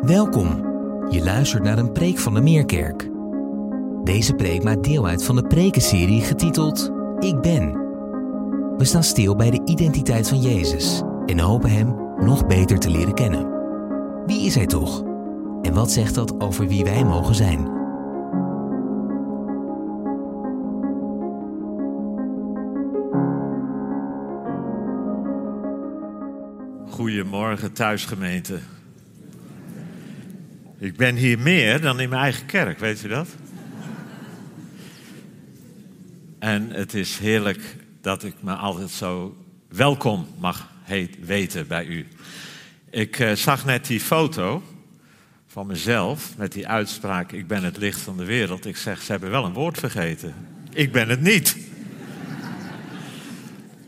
Welkom. Je luistert naar een preek van de Meerkerk. Deze preek maakt deel uit van de prekenserie getiteld Ik Ben. We staan stil bij de identiteit van Jezus en hopen Hem nog beter te leren kennen. Wie is Hij toch? En wat zegt dat over wie wij mogen zijn? Goedemorgen thuisgemeente. Ik ben hier meer dan in mijn eigen kerk, weet u dat? En het is heerlijk dat ik me altijd zo welkom mag weten bij u. Ik uh, zag net die foto van mezelf met die uitspraak: Ik ben het licht van de wereld. Ik zeg, ze hebben wel een woord vergeten. Ik ben het niet.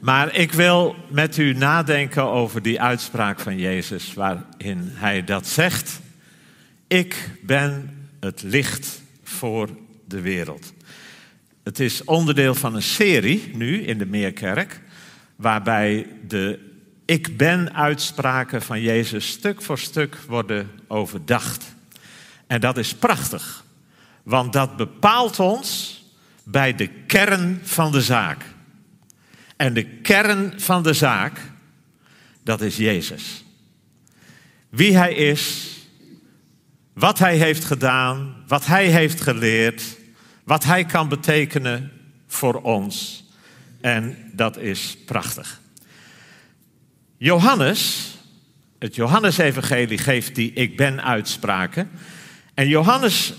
Maar ik wil met u nadenken over die uitspraak van Jezus, waarin hij dat zegt. Ik ben het licht voor de wereld. Het is onderdeel van een serie nu in de Meerkerk, waarbij de ik ben uitspraken van Jezus stuk voor stuk worden overdacht. En dat is prachtig, want dat bepaalt ons bij de kern van de zaak. En de kern van de zaak, dat is Jezus. Wie Hij is, wat Hij heeft gedaan, wat Hij heeft geleerd, wat Hij kan betekenen voor ons. En dat is prachtig. Johannes, het Johannesevangelie geeft die ik ben uitspraken. En Johannes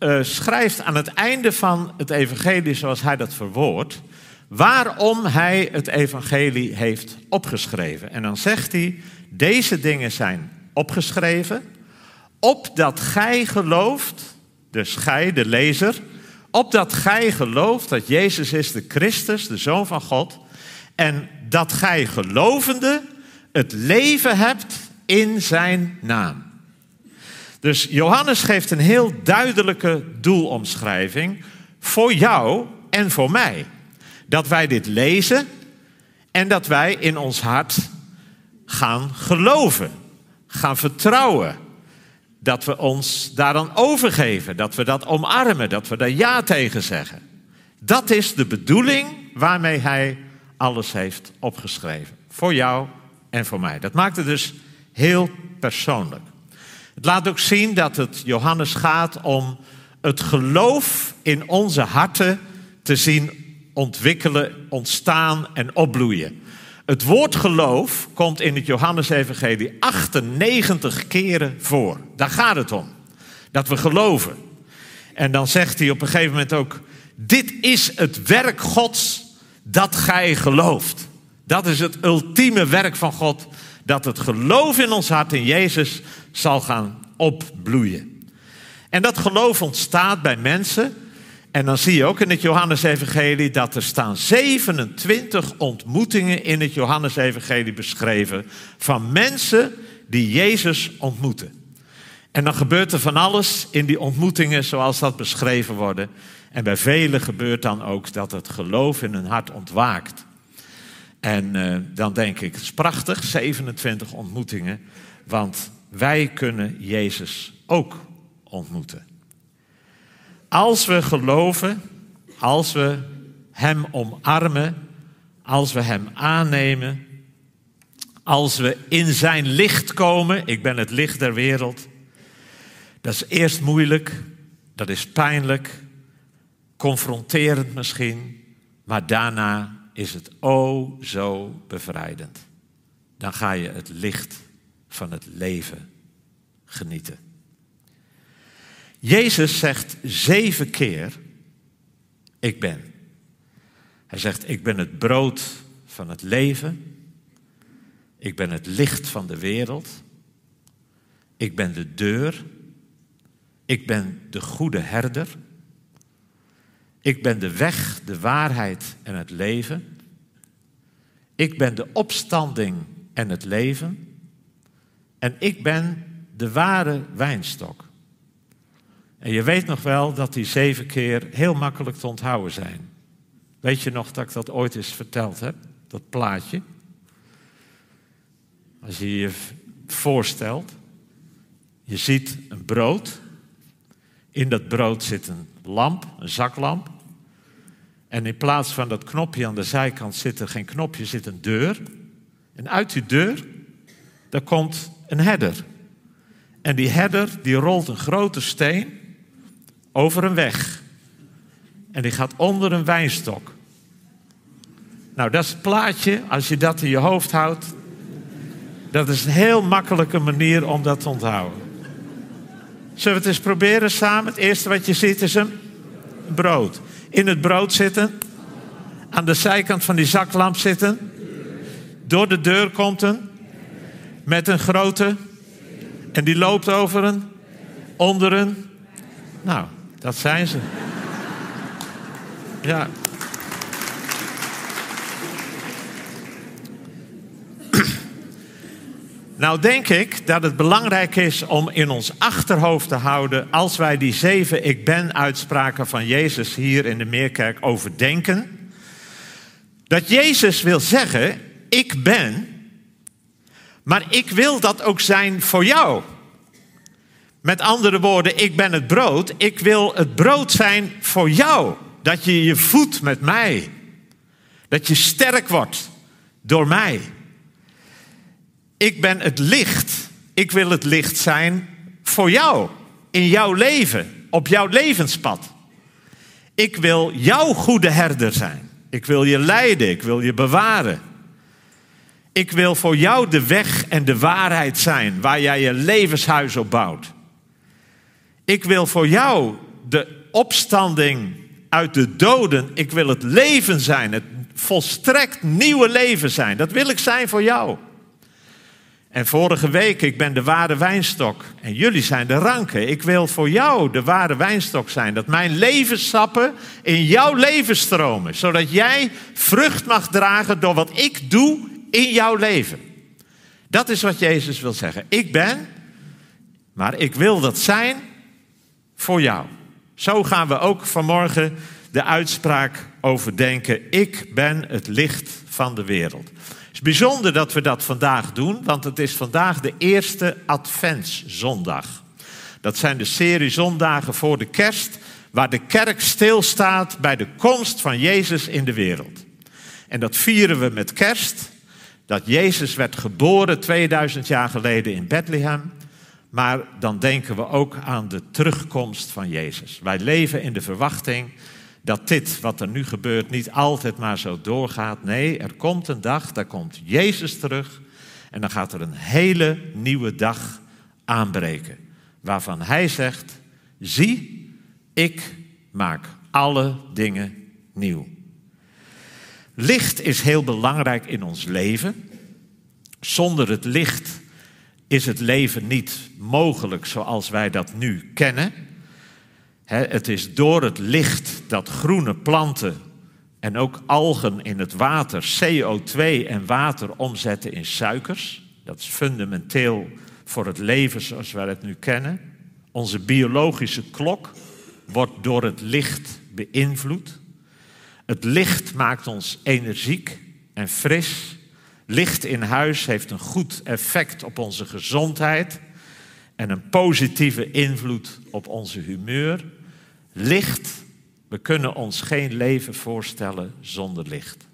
uh, schrijft aan het einde van het evangelie zoals hij dat verwoordt, waarom hij het evangelie heeft opgeschreven. En dan zegt hij, deze dingen zijn opgeschreven, opdat gij gelooft, dus gij, de lezer, opdat gij gelooft dat Jezus is de Christus, de Zoon van God, en dat gij gelovende het leven hebt in zijn naam. Dus Johannes geeft een heel duidelijke doelomschrijving voor jou en voor mij. Dat wij dit lezen en dat wij in ons hart gaan geloven, gaan vertrouwen. Dat we ons daaraan overgeven, dat we dat omarmen, dat we daar ja tegen zeggen. Dat is de bedoeling waarmee hij alles heeft opgeschreven. Voor jou en voor mij. Dat maakt het dus heel persoonlijk. Het laat ook zien dat het Johannes gaat om het geloof in onze harten te zien ontwikkelen, ontstaan en opbloeien. Het woord geloof komt in het Johannesevangelie 98 keren voor. Daar gaat het om. Dat we geloven. En dan zegt hij op een gegeven moment ook: Dit is het werk Gods dat gij gelooft. Dat is het ultieme werk van God. Dat het geloof in ons hart in Jezus zal gaan opbloeien. En dat geloof ontstaat bij mensen. En dan zie je ook in het Johannesevangelie dat er staan 27 ontmoetingen in het Johannesevangelie beschreven van mensen die Jezus ontmoeten. En dan gebeurt er van alles in die ontmoetingen zoals dat beschreven worden. En bij velen gebeurt dan ook dat het geloof in hun hart ontwaakt. En uh, dan denk ik, het is prachtig, 27 ontmoetingen, want wij kunnen Jezus ook ontmoeten. Als we geloven, als we Hem omarmen, als we Hem aannemen, als we in Zijn licht komen, ik ben het licht der wereld, dat is eerst moeilijk, dat is pijnlijk, confronterend misschien, maar daarna is het o zo bevrijdend. Dan ga je het licht van het leven genieten. Jezus zegt zeven keer, ik ben. Hij zegt, ik ben het brood van het leven. Ik ben het licht van de wereld. Ik ben de deur. Ik ben de goede herder. Ik ben de weg, de waarheid en het leven. Ik ben de opstanding en het leven. En ik ben de ware wijnstok. En je weet nog wel dat die zeven keer heel makkelijk te onthouden zijn. Weet je nog dat ik dat ooit eens verteld heb? Dat plaatje. Als je je voorstelt. Je ziet een brood. In dat brood zit een lamp, een zaklamp. En in plaats van dat knopje aan de zijkant zit er geen knopje, zit een deur. En uit die deur, daar komt een herder. En die herder, die rolt een grote steen over een weg. En die gaat onder een wijnstok. Nou, dat is het plaatje. Als je dat in je hoofd houdt, dat is een heel makkelijke manier om dat te onthouden. Zullen we het eens proberen samen? Het eerste wat je ziet is een brood. In het brood zitten. Aan de zijkant van die zaklamp zitten. Door de deur komt een. Met een grote. En die loopt over een. Onder een. Nou, dat zijn ze. Ja. Nou denk ik dat het belangrijk is om in ons achterhoofd te houden als wij die zeven ik ben uitspraken van Jezus hier in de Meerkerk overdenken. Dat Jezus wil zeggen, ik ben, maar ik wil dat ook zijn voor jou. Met andere woorden, ik ben het brood, ik wil het brood zijn voor jou. Dat je je voedt met mij. Dat je sterk wordt door mij. Ik ben het licht. Ik wil het licht zijn voor jou. In jouw leven. Op jouw levenspad. Ik wil jouw goede herder zijn. Ik wil je leiden. Ik wil je bewaren. Ik wil voor jou de weg en de waarheid zijn waar jij je levenshuis op bouwt. Ik wil voor jou de opstanding uit de doden. Ik wil het leven zijn, het volstrekt nieuwe leven zijn. Dat wil ik zijn voor jou. En vorige week, ik ben de ware wijnstok en jullie zijn de ranken. Ik wil voor jou de ware wijnstok zijn. Dat mijn levenssappen in jouw leven stromen. Zodat jij vrucht mag dragen door wat ik doe in jouw leven. Dat is wat Jezus wil zeggen. Ik ben, maar ik wil dat zijn voor jou. Zo gaan we ook vanmorgen de uitspraak overdenken. Ik ben het licht van de wereld. Het is bijzonder dat we dat vandaag doen, want het is vandaag de eerste Adventszondag. Dat zijn de serie zondagen voor de kerst, waar de kerk stilstaat bij de komst van Jezus in de wereld. En dat vieren we met kerst, dat Jezus werd geboren 2000 jaar geleden in Bethlehem. Maar dan denken we ook aan de terugkomst van Jezus. Wij leven in de verwachting dat dit wat er nu gebeurt niet altijd maar zo doorgaat. Nee, er komt een dag, daar komt Jezus terug en dan gaat er een hele nieuwe dag aanbreken. Waarvan Hij zegt, zie, ik maak alle dingen nieuw. Licht is heel belangrijk in ons leven. Zonder het licht is het leven niet mogelijk zoals wij dat nu kennen het is door het licht dat groene planten en ook algen in het water CO2 en water omzetten in suikers. Dat is fundamenteel voor het leven zoals wij het nu kennen. Onze biologische klok wordt door het licht beïnvloed. Het licht maakt ons energiek en fris. Licht in huis heeft een goed effect op onze gezondheid en een positieve invloed op onze humeur. Licht, we kunnen ons geen leven voorstellen zonder licht.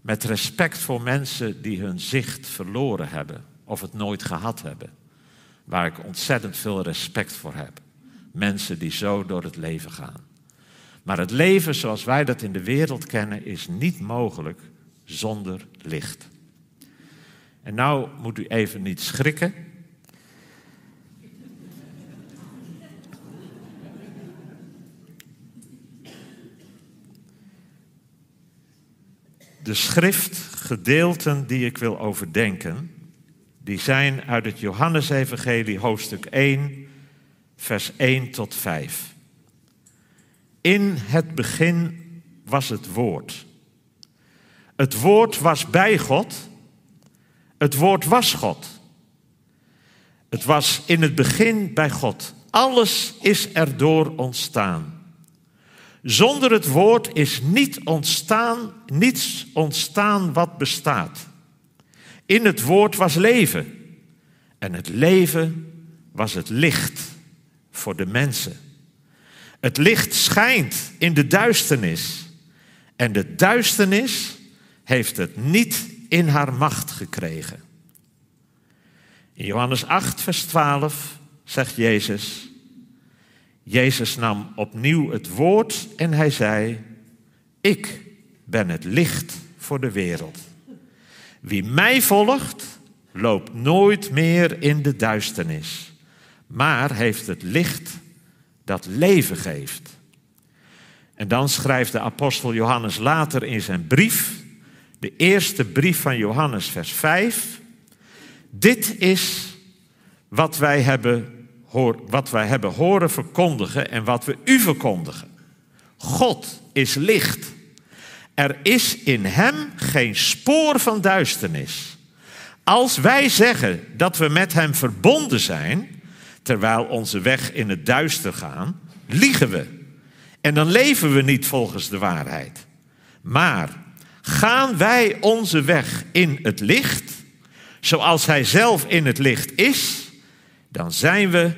Met respect voor mensen die hun zicht verloren hebben of het nooit gehad hebben. Waar ik ontzettend veel respect voor heb. Mensen die zo door het leven gaan. Maar het leven zoals wij dat in de wereld kennen is niet mogelijk zonder En nou moet u even niet schrikken. De schriftgedeelten die ik wil overdenken, die zijn uit het Johannesevangelie hoofdstuk 1, vers 1 tot 5. In het begin was het woord. Het woord was bij God. Het woord was God. Het was in het begin bij God. Alles is erdoor ontstaan. Zonder het woord is niet ontstaan, niets ontstaan wat bestaat. In het woord was leven. En het leven was het licht voor de mensen. Het licht schijnt in de duisternis. En de duisternis heeft het niet in haar macht gekregen. In Johannes 8, vers 12 zegt Jezus. Jezus nam opnieuw het woord en hij zei: Ik ben het licht voor de wereld. Wie mij volgt, loopt nooit meer in de duisternis, maar heeft het licht dat leven geeft. En dan schrijft de apostel Johannes later in zijn brief, de eerste brief van Johannes, vers 5. Dit is wat wij hebben, wat wij hebben horen verkondigen en wat we u verkondigen. God is licht. Er is in hem geen spoor van duisternis. Als wij zeggen dat we met hem verbonden zijn, terwijl onze weg in het duister gaan, liegen we. En dan leven we niet volgens de waarheid. Maar gaan wij onze weg in het licht, zoals hij zelf in het licht is, dan zijn we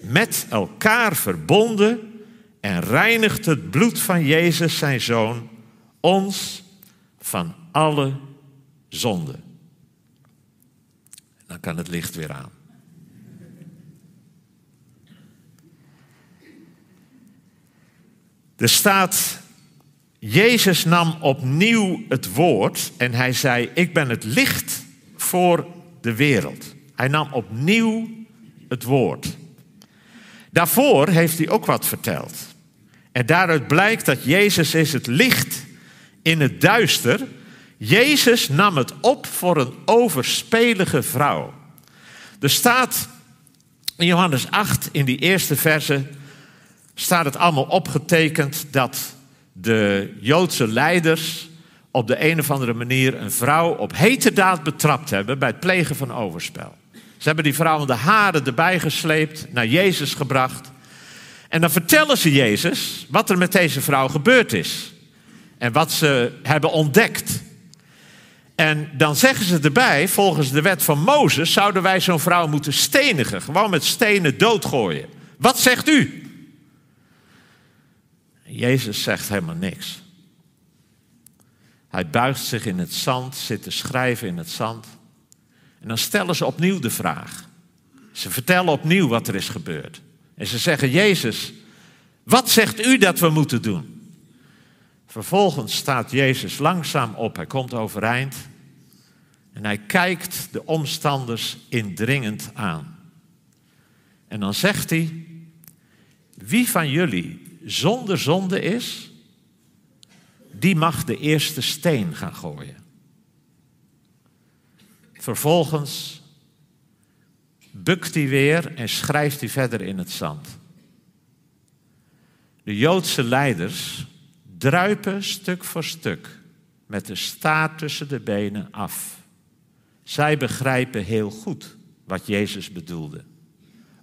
met elkaar verbonden en reinigt het bloed van Jezus, zijn zoon, ons van alle zonde. Dan kan het licht weer aan. Er staat, Jezus nam opnieuw het woord en hij zei, ik ben het licht voor de wereld. Hij nam opnieuw het woord. Daarvoor heeft hij ook wat verteld. En daaruit blijkt dat Jezus is het licht in het duister. Jezus nam het op voor een overspelige vrouw. Er staat in Johannes 8, in die eerste verse, staat het allemaal opgetekend dat de Joodse leiders op de een of andere manier een vrouw op heterdaad betrapt hebben bij het plegen van overspel. Ze hebben die vrouw de haren erbij gesleept, naar Jezus gebracht. En dan vertellen ze Jezus wat er met deze vrouw gebeurd is. En wat ze hebben ontdekt. En dan zeggen ze erbij, volgens de wet van Mozes, zouden wij zo'n vrouw moeten stenigen. Gewoon met stenen doodgooien. Wat zegt u? Jezus zegt helemaal niks. Hij buigt zich in het zand, zit te schrijven in het zand. En dan stellen ze opnieuw de vraag. Ze vertellen opnieuw wat er is gebeurd. En ze zeggen, Jezus, wat zegt u dat we moeten doen? Vervolgens staat Jezus langzaam op. Hij komt overeind. En hij kijkt de omstanders indringend aan. En dan zegt hij, wie van jullie zonder zonde is, die mag de eerste steen gaan gooien. Vervolgens bukt hij weer en schrijft hij verder in het zand. De Joodse leiders druipen stuk voor stuk met de staart tussen de benen af. Zij begrijpen heel goed wat Jezus bedoelde.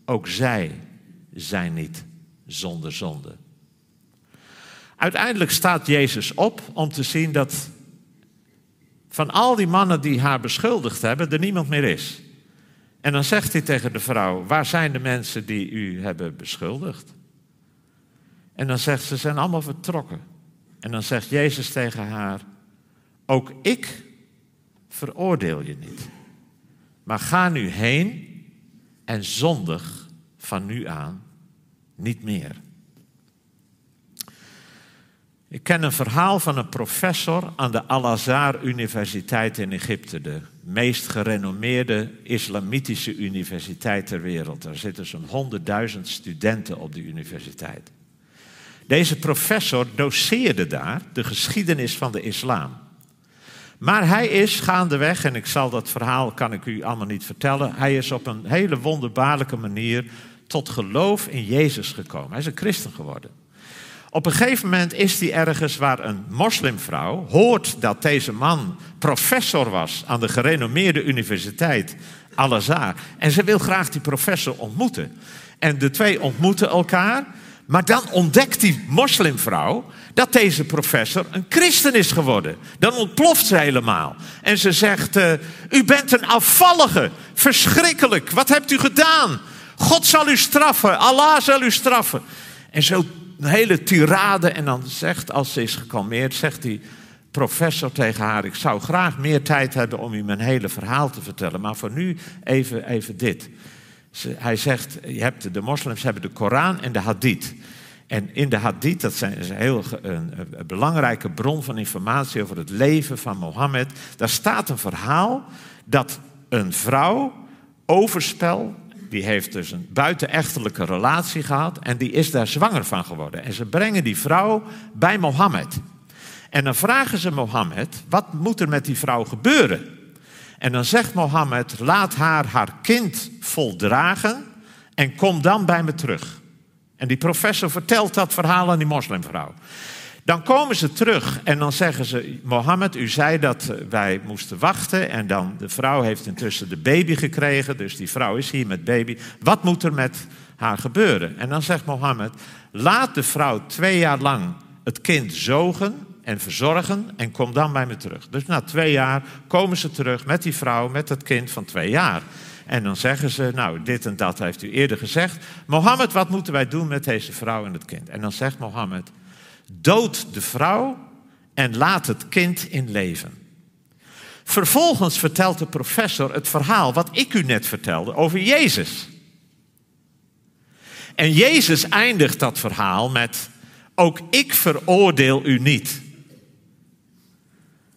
Ook zij zijn niet zonder zonde. Uiteindelijk staat Jezus op om te zien dat van al die mannen die haar beschuldigd hebben, er niemand meer is. En dan zegt hij tegen de vrouw: Waar zijn de mensen die u hebben beschuldigd? En dan zegt ze: Ze zijn allemaal vertrokken. En dan zegt Jezus tegen haar: Ook ik veroordeel je niet. Maar ga nu heen en zondig van nu aan niet meer. Ik ken een verhaal van een professor aan de Al-Azhar Universiteit in Egypte, de meest gerenommeerde islamitische universiteit ter wereld. Er zitten zo'n honderdduizend studenten op de universiteit. Deze professor doseerde daar de geschiedenis van de islam. Maar hij is gaandeweg, en ik zal dat verhaal, kan ik u allemaal niet vertellen, hij is op een hele wonderbaarlijke manier tot geloof in Jezus gekomen. Hij is een christen geworden. Op een gegeven moment is hij ergens waar een moslimvrouw hoort dat deze man professor was aan de gerenommeerde universiteit Al-Azhar. En ze wil graag die professor ontmoeten. En de twee ontmoeten elkaar. Maar dan ontdekt die moslimvrouw dat deze professor een christen is geworden. Dan ontploft ze helemaal. En ze zegt, uh, u bent een afvallige, verschrikkelijk, wat hebt u gedaan? God zal u straffen, Allah zal u straffen. En zo een hele tirade. En dan zegt, als ze is gekalmeerd, zegt die professor tegen haar: Ik zou graag meer tijd hebben om u mijn hele verhaal te vertellen. Maar voor nu even, even dit. hij zegt: je hebt, De moslims hebben de Koran en de Hadith. En in de Hadith, dat zijn, is een heel belangrijke bron van informatie over het leven van Mohammed. Daar staat een verhaal dat een vrouw overspel die heeft dus een buitenechtelijke relatie gehad en die is daar zwanger van geworden. En ze brengen die vrouw bij Mohammed. En dan vragen ze Mohammed, wat moet er met die vrouw gebeuren? En dan zegt Mohammed, laat haar haar kind voldragen en kom dan bij me terug. En die professor vertelt dat verhaal aan die moslimvrouw. Dan komen ze terug en dan zeggen ze: Mohammed, u zei dat wij moesten wachten. En dan de vrouw heeft intussen de baby gekregen. Dus die vrouw is hier met baby. Wat moet er met haar gebeuren? En dan zegt Mohammed: Laat de vrouw twee jaar lang het kind zogen en verzorgen. En kom dan bij me terug. Dus na twee jaar komen ze terug met die vrouw, met het kind van twee jaar. En dan zeggen ze, nou, dit en dat heeft u eerder gezegd. Mohammed, wat moeten wij doen met deze vrouw en het kind? En dan zegt Mohammed, Dood de vrouw en laat het kind in leven. Vervolgens vertelt de professor het verhaal wat ik u net vertelde over Jezus. En Jezus eindigt dat verhaal met: Ook ik veroordeel u niet.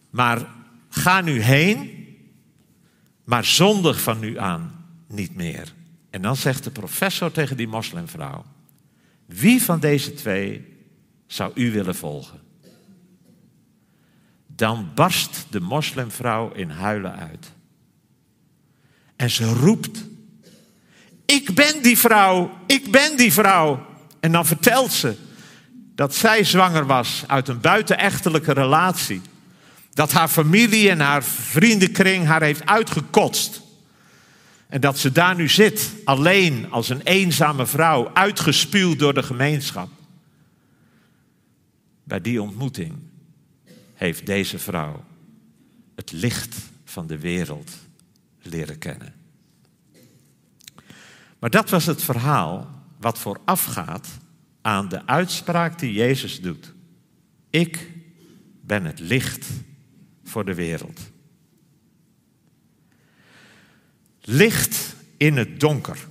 Maar ga nu heen, maar zondig van nu aan niet meer. En dan zegt de professor tegen die moslimvrouw: Wie van deze twee zou u willen volgen? Dan barst de moslimvrouw in huilen uit. En ze roept: Ik ben die vrouw, ik ben die vrouw. En dan vertelt ze dat zij zwanger was uit een buitenechtelijke relatie. Dat haar familie en haar vriendenkring haar heeft uitgekotst. En dat ze daar nu zit, alleen als een eenzame vrouw, uitgespuwd door de gemeenschap. Bij die ontmoeting heeft deze vrouw het licht van de wereld leren kennen. Maar dat was het verhaal wat voorafgaat aan de uitspraak die Jezus doet. Ik ben het licht voor de wereld. Licht in het donker.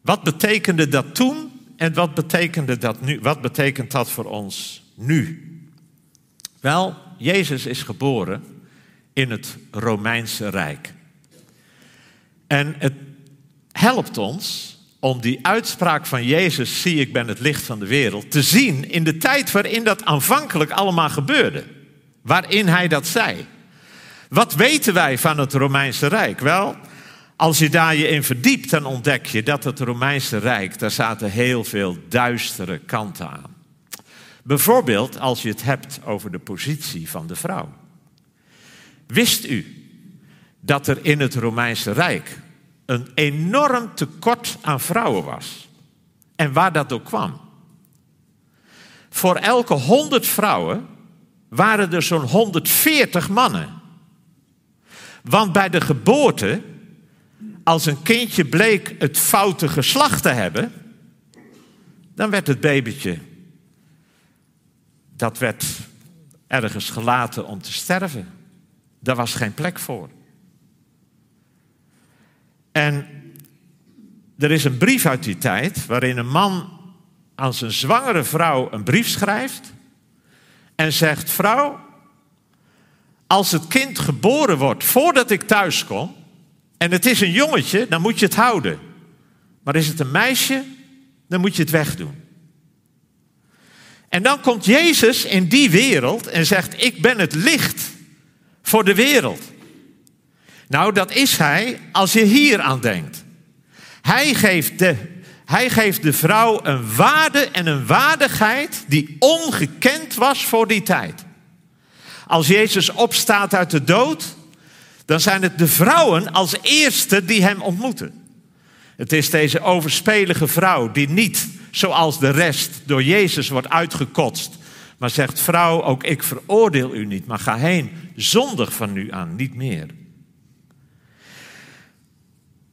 Wat betekende dat toen en wat betekende dat nu? Wat betekent dat voor ons nu? Wel, Jezus is geboren in het Romeinse Rijk. En het helpt ons om die uitspraak van Jezus, zie ik ben het licht van de wereld, te zien in de tijd waarin dat aanvankelijk allemaal gebeurde. Waarin hij dat zei. Wat weten wij van het Romeinse Rijk? Wel, als je daar je in verdiept, dan ontdek je dat het Romeinse Rijk, daar zaten heel veel duistere kanten aan. Bijvoorbeeld als je het hebt over de positie van de vrouw. Wist u dat er in het Romeinse Rijk een enorm tekort aan vrouwen was? En waar dat door kwam? Voor elke 100 vrouwen waren er zo'n 140 mannen. Want bij de geboorte als een kindje bleek het foute geslacht te hebben, dan werd het babytje, dat werd ergens gelaten om te sterven. Daar was geen plek voor. En er is een brief uit die tijd waarin een man aan zijn zwangere vrouw een brief schrijft en zegt: Vrouw, als het kind geboren wordt voordat ik thuis kom, en het is een jongetje, dan moet je het houden. Maar is het een meisje, dan moet je het wegdoen. En dan komt Jezus in die wereld en zegt: Ik ben het licht voor de wereld. Nou, dat is hij als je hier aan denkt. Hij geeft de, hij geeft de vrouw een waarde en een waardigheid die ongekend was voor die tijd. Als Jezus opstaat uit de dood, dan zijn het de vrouwen als eerste die hem ontmoeten. Het is deze overspelige vrouw die niet, zoals de rest, door Jezus wordt uitgekotst. Maar zegt, vrouw, ook ik veroordeel u niet, maar ga heen, zondig van nu aan, niet meer.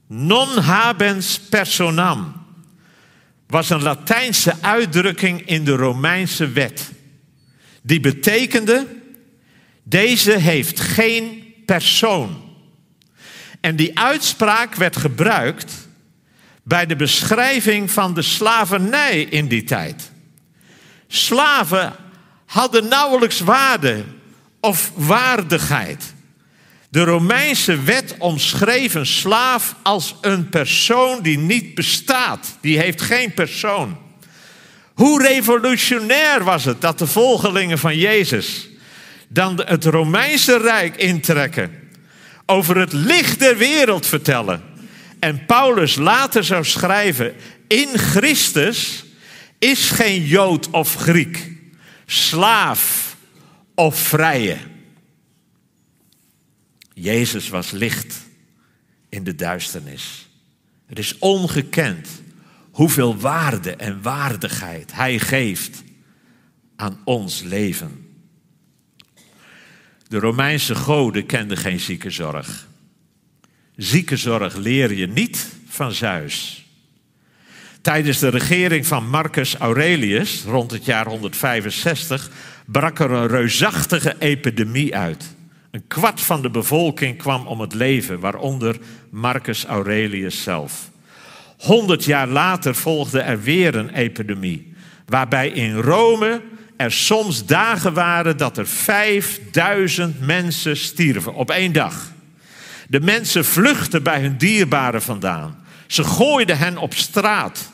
Non habens personam was een Latijnse uitdrukking in de Romeinse wet. Die betekende, deze heeft geen persoon. En die uitspraak werd gebruikt bij de beschrijving van de slavernij in die tijd. Slaven hadden nauwelijks waarde of waardigheid. De Romeinse wet omschreef een slaaf als een persoon die niet bestaat. Die heeft geen persoon. Hoe revolutionair was het dat de volgelingen van Jezus dan het Romeinse Rijk intrekken, over het licht der wereld vertellen. En Paulus later zou schrijven: In Christus is geen Jood of Griek, slaaf of vrije. Jezus was licht in de duisternis. Het is ongekend hoeveel waarde en waardigheid Hij geeft aan ons leven. De Romeinse goden kenden geen ziekenzorg. Ziekenzorg leer je niet van Zeus. Tijdens de regering van Marcus Aurelius, rond het jaar 165, brak er een reusachtige epidemie uit. Een kwart van de bevolking kwam om het leven, waaronder Marcus Aurelius zelf. Honderd jaar later volgde er weer een epidemie, waarbij in Rome er soms dagen waren dat er 5000 mensen stierven op één dag. De mensen vluchtten bij hun dierbaren vandaan. Ze gooiden hen op straat.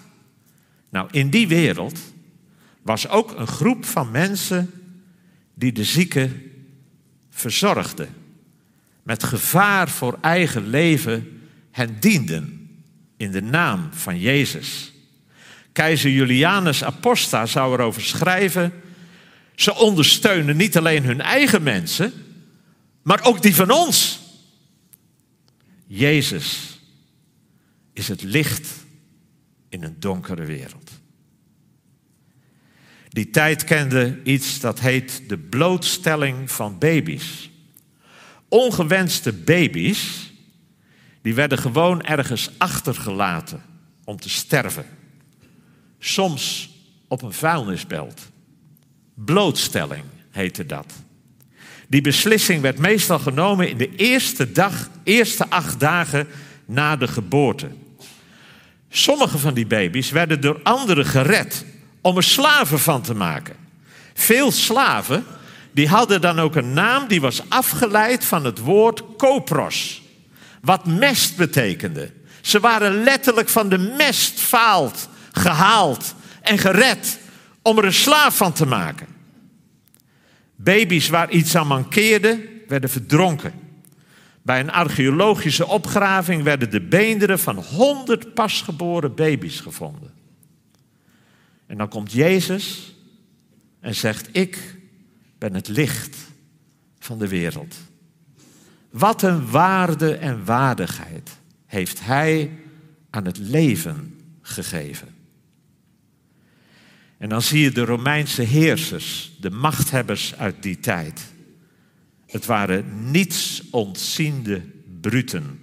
Nou, in die wereld was ook een groep van mensen die de zieken verzorgden. Met gevaar voor eigen leven hen dienden in de naam van Jezus. Keizer Julianus Aposta zou erover schrijven. Ze ondersteunen niet alleen hun eigen mensen, maar ook die van ons. Jezus is het licht in een donkere wereld. Die tijd kende iets dat heet de blootstelling van baby's. Ongewenste baby's, die werden gewoon ergens achtergelaten om te sterven. Soms op een vuilnisbelt. Blootstelling heette dat. Die beslissing werd meestal genomen in de eerste dag, eerste acht dagen na de geboorte. Sommige van die baby's werden door anderen gered om er slaven van te maken. Veel slaven die hadden dan ook een naam die was afgeleid van het woord kopros, wat mest betekende. Ze waren letterlijk van de mestvaalt gehaald en gered om er een slaaf van te maken. Baby's waar iets aan mankeerde, werden verdronken. Bij een archeologische opgraving werden de beenderen van honderd pasgeboren baby's gevonden. En dan komt Jezus en zegt: Ik ben het licht van de wereld. Wat een waarde en waardigheid heeft Hij aan het leven gegeven. En dan zie je de Romeinse heersers, de machthebbers uit die tijd. Het waren niets ontziende bruten.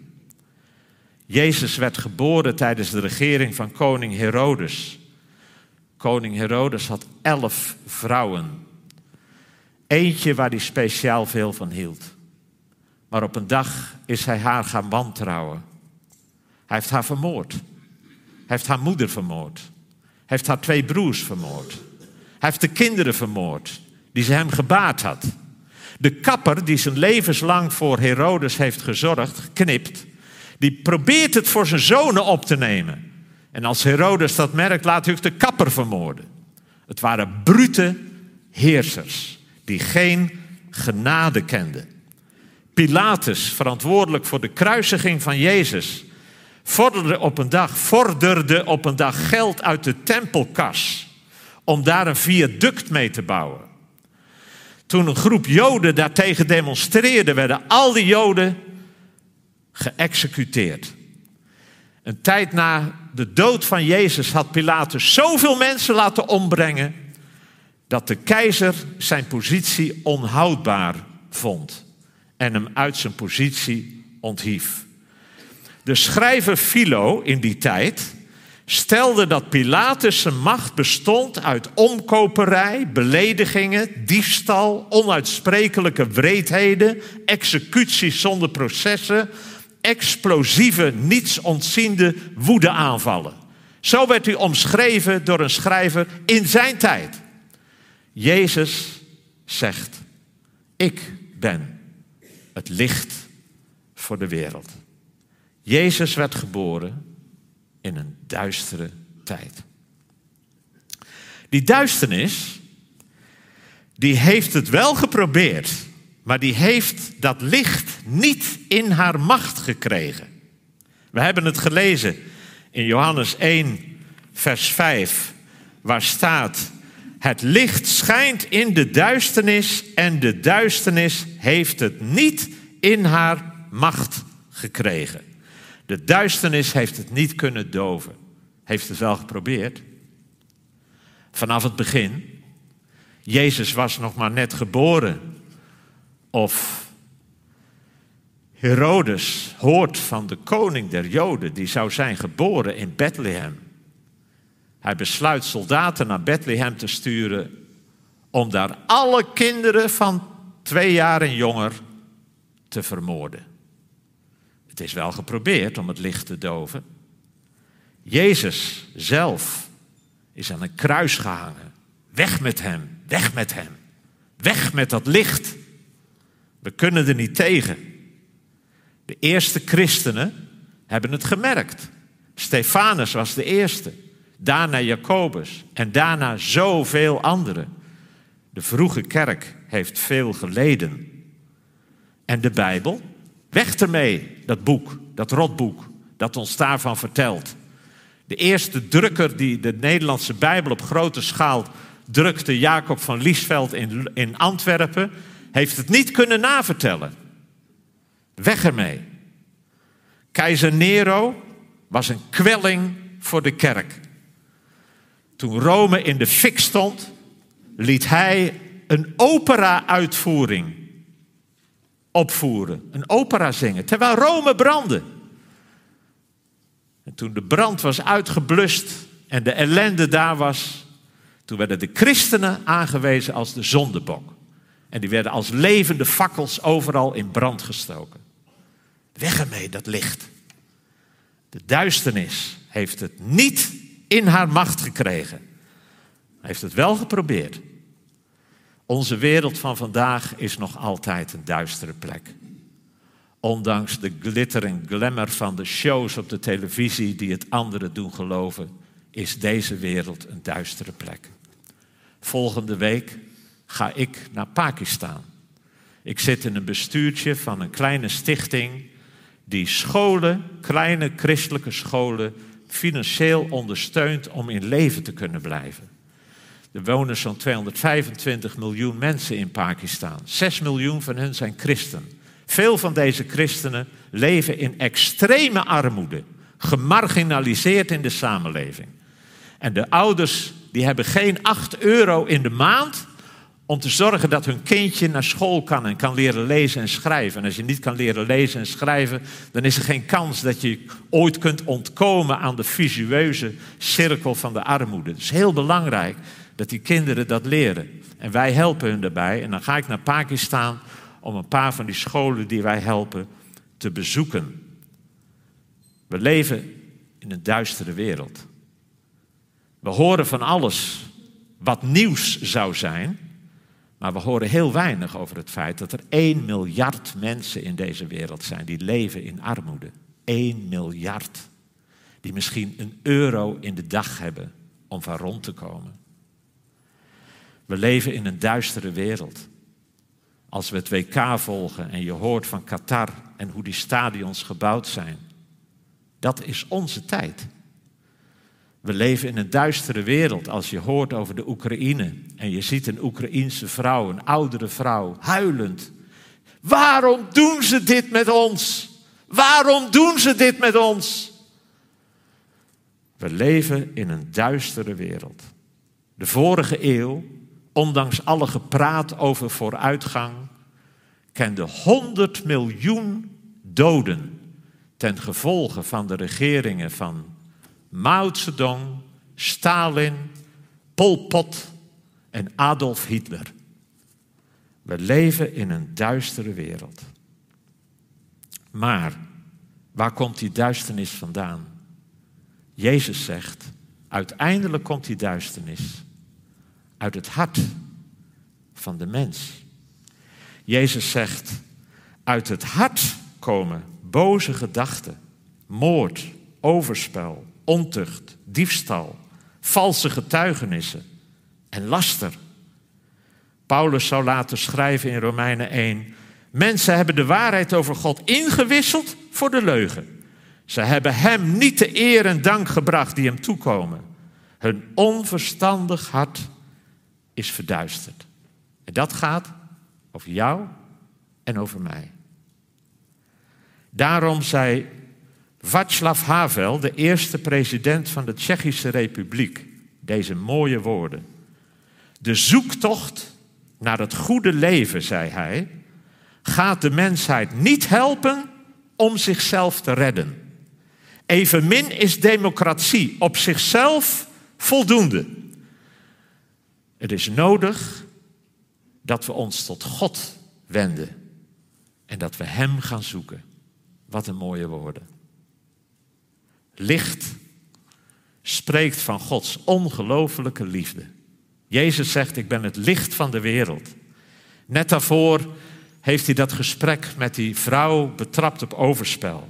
Jezus werd geboren tijdens de regering van koning Herodes. Koning Herodes had elf vrouwen. Eentje waar hij speciaal veel van hield. Maar op een dag is hij haar gaan wantrouwen. Hij heeft haar vermoord. Hij heeft haar moeder vermoord. Heeft haar twee broers vermoord. Hij heeft de kinderen vermoord die ze hem gebaard had. De kapper die zijn levenslang voor Herodes heeft gezorgd, geknipt, die probeert het voor zijn zonen op te nemen. En als Herodes dat merkt, laat hij de kapper vermoorden. Het waren brute heersers die geen genade kenden. Pilatus, verantwoordelijk voor de kruisiging van Jezus, vorderde op een dag, vorderde op een dag geld uit de tempelkas om daar een viaduct mee te bouwen. Toen een groep Joden daartegen demonstreerde, werden al die Joden geëxecuteerd. Een tijd na de dood van Jezus had Pilatus zoveel mensen laten ombrengen dat de keizer zijn positie onhoudbaar vond en hem uit zijn positie onthief. De schrijver Philo in die tijd stelde dat Pilatus' macht bestond uit omkoperij, beledigingen, diefstal, onuitsprekelijke wreedheden, executies zonder processen, explosieve, niets ontziende woedeaanvallen. Zo werd hij omschreven door een schrijver in zijn tijd. Jezus zegt, ik ben het licht voor de wereld. Jezus werd geboren in een duistere tijd. Die duisternis, die heeft het wel geprobeerd, maar die heeft dat licht niet in haar macht gekregen. We hebben het gelezen in Johannes 1, vers 5, waar staat: Het licht schijnt in de duisternis en de duisternis heeft het niet in haar macht gekregen. De duisternis heeft het niet kunnen doven. Heeft het wel geprobeerd. Vanaf het begin. Jezus was nog maar net geboren. Of Herodes hoort van de koning der Joden, die zou zijn geboren in Bethlehem. Hij besluit soldaten naar Bethlehem te sturen om daar alle kinderen van twee jaar en jonger te vermoorden. Het is wel geprobeerd om het licht te doven. Jezus zelf is aan een kruis gehangen. Weg met hem, weg met hem. Weg met dat licht. We kunnen er niet tegen. De eerste christenen hebben het gemerkt. Stefanus was de eerste. Daarna Jacobus en daarna zoveel anderen. De vroege kerk heeft veel geleden. En de Bijbel Weg ermee, dat boek, dat rotboek, dat ons daarvan vertelt. De eerste drukker die de Nederlandse Bijbel op grote schaal drukte, Jacob van Liesveld in, in Antwerpen, heeft het niet kunnen navertellen. Weg ermee. Keizer Nero was een kwelling voor de kerk. Toen Rome in de fik stond, liet hij een opera-uitvoering opvoeren, een opera zingen, terwijl Rome brandde. En toen de brand was uitgeblust en de ellende daar was, toen werden de christenen aangewezen als de zondebok. En die werden als levende fakkels overal in brand gestoken. Weg ermee, dat licht. De duisternis heeft het niet in haar macht gekregen. Hij heeft het wel geprobeerd. Onze wereld van vandaag is nog altijd een duistere plek. Ondanks de glitter en glamour van de shows op de televisie die het anderen doen geloven, is deze wereld een duistere plek. Volgende week ga ik naar Pakistan. Ik zit in een bestuurtje van een kleine stichting die scholen, kleine christelijke scholen, financieel ondersteunt om in leven te kunnen blijven. Er wonen zo'n 225 miljoen mensen in Pakistan. 6 miljoen van hen zijn christen. Veel van deze christenen leven in extreme armoede, gemarginaliseerd in de samenleving. En de ouders die hebben geen 8 euro in de maand om te zorgen dat hun kindje naar school kan en kan leren lezen en schrijven. En als je niet kan leren lezen en schrijven, dan is er geen kans dat je ooit kunt ontkomen aan de visueuze cirkel van de armoede. Het is heel belangrijk dat die kinderen dat leren. En wij helpen hun daarbij. En dan ga ik naar Pakistan om een paar van die scholen die wij helpen te bezoeken. We leven in een duistere wereld. We horen van alles wat nieuws zou zijn, maar we horen heel weinig over het feit dat er 1 miljard mensen in deze wereld zijn die leven in armoede. 1 miljard. Die misschien een euro in de dag hebben om van rond te komen. We leven in een duistere wereld. Als we het WK volgen en je hoort van Qatar en hoe die stadions gebouwd zijn. Dat is onze tijd. We leven in een duistere wereld als je hoort over de Oekraïne en je ziet een Oekraïense vrouw, een oudere vrouw, huilend. Waarom doen ze dit met ons? Waarom doen ze dit met ons? We leven in een duistere wereld. De vorige eeuw ondanks alle gepraat over vooruitgang, kende 100 miljoen doden ten gevolge van de regeringen van Mao Zedong, Stalin, Pol Pot en Adolf Hitler. We leven in een duistere wereld. Maar waar komt die duisternis vandaan? Jezus zegt, uiteindelijk komt die duisternis uit het hart van de mens. Jezus zegt, uit het hart komen boze gedachten, moord, overspel, ontucht, diefstal, valse getuigenissen en laster. Paulus zou laten schrijven in Romeinen 1: Mensen hebben de waarheid over God ingewisseld voor de leugen. Ze hebben Hem niet de eer en dank gebracht die Hem toekomen. Hun onverstandig hart is verduisterd. En dat gaat over jou en over mij. Daarom zei Václav Havel, de eerste president van de Tsjechische Republiek, deze mooie woorden. De zoektocht naar het goede leven, zei hij, gaat de mensheid niet helpen om zichzelf te redden. Evenmin is democratie op zichzelf voldoende. Het is nodig dat we ons tot God wenden en dat we Hem gaan zoeken. Wat een mooie woorden. Licht spreekt van Gods ongelofelijke liefde. Jezus zegt, ik ben het licht van de wereld. Net daarvoor heeft hij dat gesprek met die vrouw betrapt op overspel.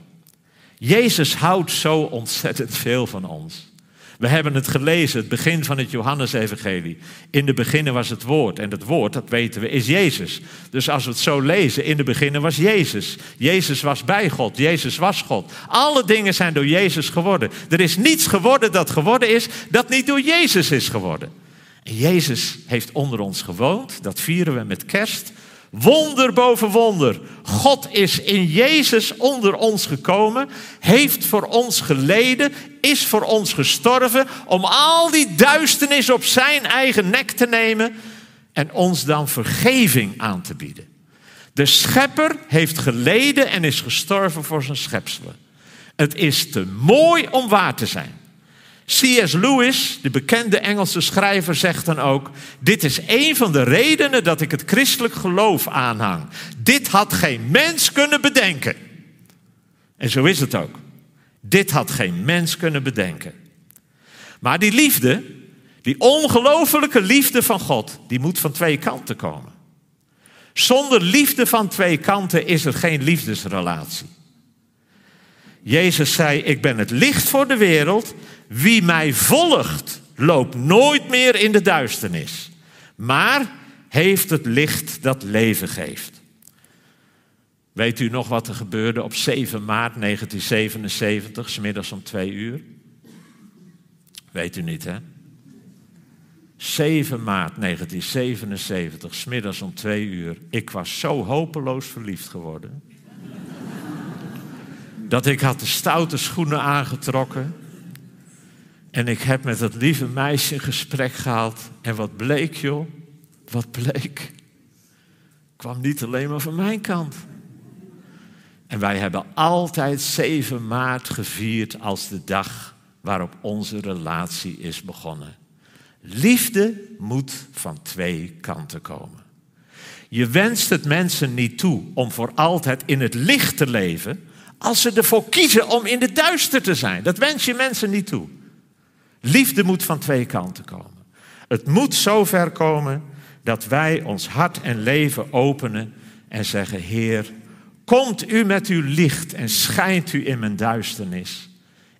Jezus houdt zo ontzettend veel van ons. We hebben het gelezen, het begin van het Johannesevangelie. In de beginnen was het woord. En het woord, dat weten we, is Jezus. Dus als we het zo lezen, in de beginnen was Jezus. Jezus was bij God. Jezus was God. Alle dingen zijn door Jezus geworden. Er is niets geworden dat geworden is, dat niet door Jezus is geworden. En Jezus heeft onder ons gewoond. Dat vieren we met kerst. Wonder boven wonder. God is in Jezus onder ons gekomen, heeft voor ons geleden, is voor ons gestorven om al die duisternis op zijn eigen nek te nemen en ons dan vergeving aan te bieden. De schepper heeft geleden en is gestorven voor zijn schepselen. Het is te mooi om waar te zijn. C.S. Lewis, de bekende Engelse schrijver, zegt dan ook: Dit is een van de redenen dat ik het christelijk geloof aanhang. Dit had geen mens kunnen bedenken. En zo is het ook. Dit had geen mens kunnen bedenken. Maar die liefde, die ongelofelijke liefde van God, die moet van twee kanten komen. Zonder liefde van twee kanten is er geen liefdesrelatie. Jezus zei: Ik ben het licht voor de wereld. Wie mij volgt, loopt nooit meer in de duisternis, maar heeft het licht dat leven geeft. Weet u nog wat er gebeurde op 7 maart 1977, smiddags om twee uur? Weet u niet, hè? 7 maart 1977, smiddags om twee uur. Ik was zo hopeloos verliefd geworden. Dat ik had de stoute schoenen aangetrokken. En ik heb met dat lieve meisje een gesprek gehad. En wat bleek, joh? Wat bleek? Kwam niet alleen maar van mijn kant. En wij hebben altijd 7 maart gevierd als de dag waarop onze relatie is begonnen. Liefde moet van twee kanten komen. Je wenst het mensen niet toe om voor altijd in het licht te leven, als ze ervoor kiezen om in de duister te zijn. Dat wens je mensen niet toe. Liefde moet van twee kanten komen. Het moet zover komen dat wij ons hart en leven openen en zeggen: Heer, komt u met uw licht en schijnt u in mijn duisternis.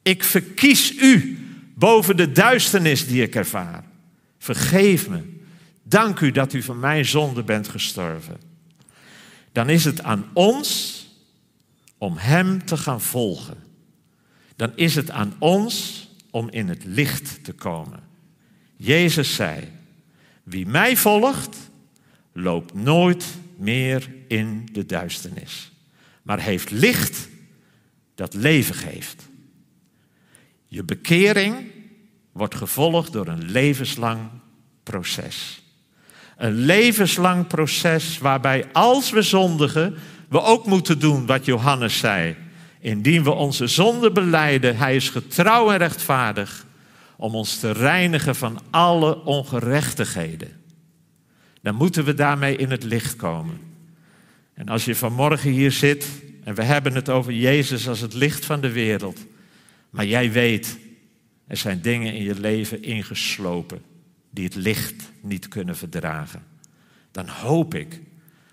Ik verkies u boven de duisternis die ik ervaar. Vergeef me. Dank u dat u van mijn zonde bent gestorven. Dan is het aan ons om Hem te gaan volgen. Dan is het aan ons om in het licht te komen. Jezus zei: Wie mij volgt, loopt nooit meer in de duisternis, maar heeft licht dat leven geeft. Je bekering wordt gevolgd door een levenslang proces. Een levenslang proces waarbij als we zondigen, we ook moeten doen wat Johannes zei. Indien we onze zonde beleiden, hij is getrouw en rechtvaardig om ons te reinigen van alle ongerechtigheden. Dan moeten we daarmee in het licht komen. En als je vanmorgen hier zit en we hebben het over Jezus als het licht van de wereld, maar jij weet, er zijn dingen in je leven ingeslopen die het licht niet kunnen verdragen. Dan hoop ik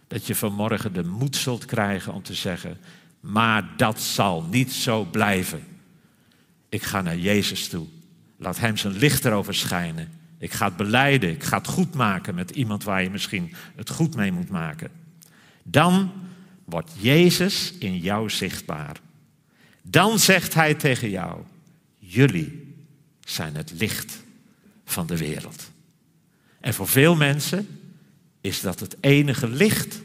dat je vanmorgen de moed zult krijgen om te zeggen, maar dat zal niet zo blijven. Ik ga naar Jezus toe. Laat Hem zijn licht erover schijnen. Ik ga het beleiden. Ik ga het goed maken met iemand waar je misschien het goed mee moet maken. Dan wordt Jezus in jou zichtbaar. Dan zegt Hij tegen jou: Jullie zijn het licht van de wereld. En voor veel mensen is dat het enige licht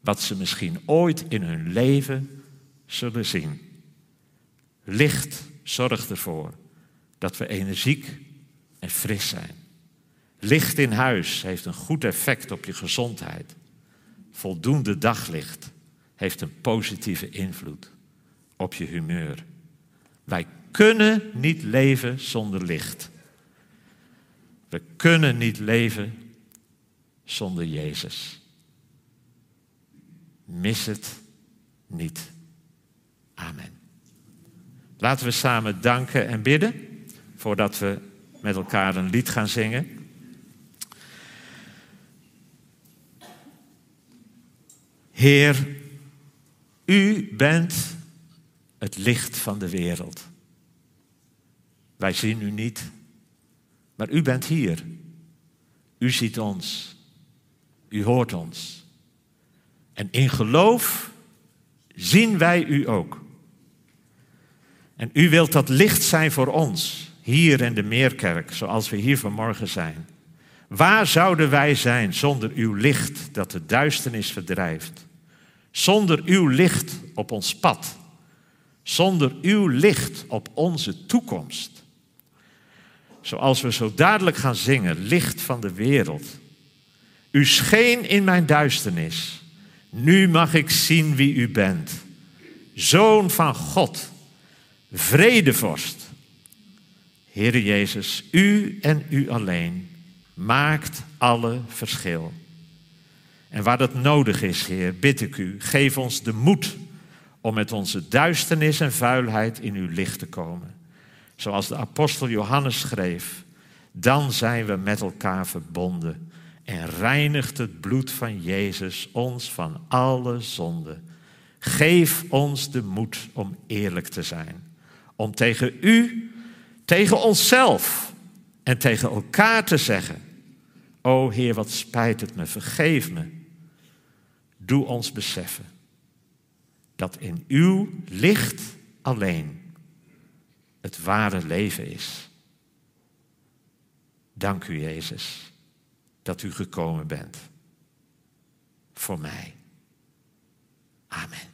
wat ze misschien ooit in hun leven zullen zien. Licht zorgt ervoor dat we energiek en fris zijn. Licht in huis heeft een goed effect op je gezondheid. Voldoende daglicht heeft een positieve invloed op je humeur. Wij kunnen niet leven zonder licht. We kunnen niet leven zonder Jezus. Mis het niet. Amen. Laten we samen danken en bidden voordat we met elkaar een lied gaan zingen. Heer, u bent het licht van de wereld. Wij zien u niet, maar u bent hier. U ziet ons. U hoort ons. En in geloof zien wij u ook. En u wilt dat licht zijn voor ons, hier in de Meerkerk, zoals we hier vanmorgen zijn. Waar zouden wij zijn zonder uw licht dat de duisternis verdrijft? Zonder uw licht op ons pad? Zonder uw licht op onze toekomst? Zoals we zo dadelijk gaan zingen, licht van de wereld. U scheen in mijn duisternis. Nu mag ik zien wie u bent. Zoon van God, vredevorst. Heere Jezus, u en u alleen maakt alle verschil. En waar dat nodig is, Heer, bid ik u, geef ons de moed om met onze duisternis en vuilheid in uw licht te komen. Zoals de apostel Johannes schreef, dan zijn we met elkaar verbonden en reinigt het bloed van Jezus ons van alle zonde. Geef ons de moed om eerlijk te zijn, om tegen u, tegen onszelf en tegen elkaar te zeggen: O Heer, wat spijt het me, vergeef me. Doe ons beseffen dat in uw licht alleen het ware leven is. Dank u, Jezus, dat u gekomen bent voor mij. Amen.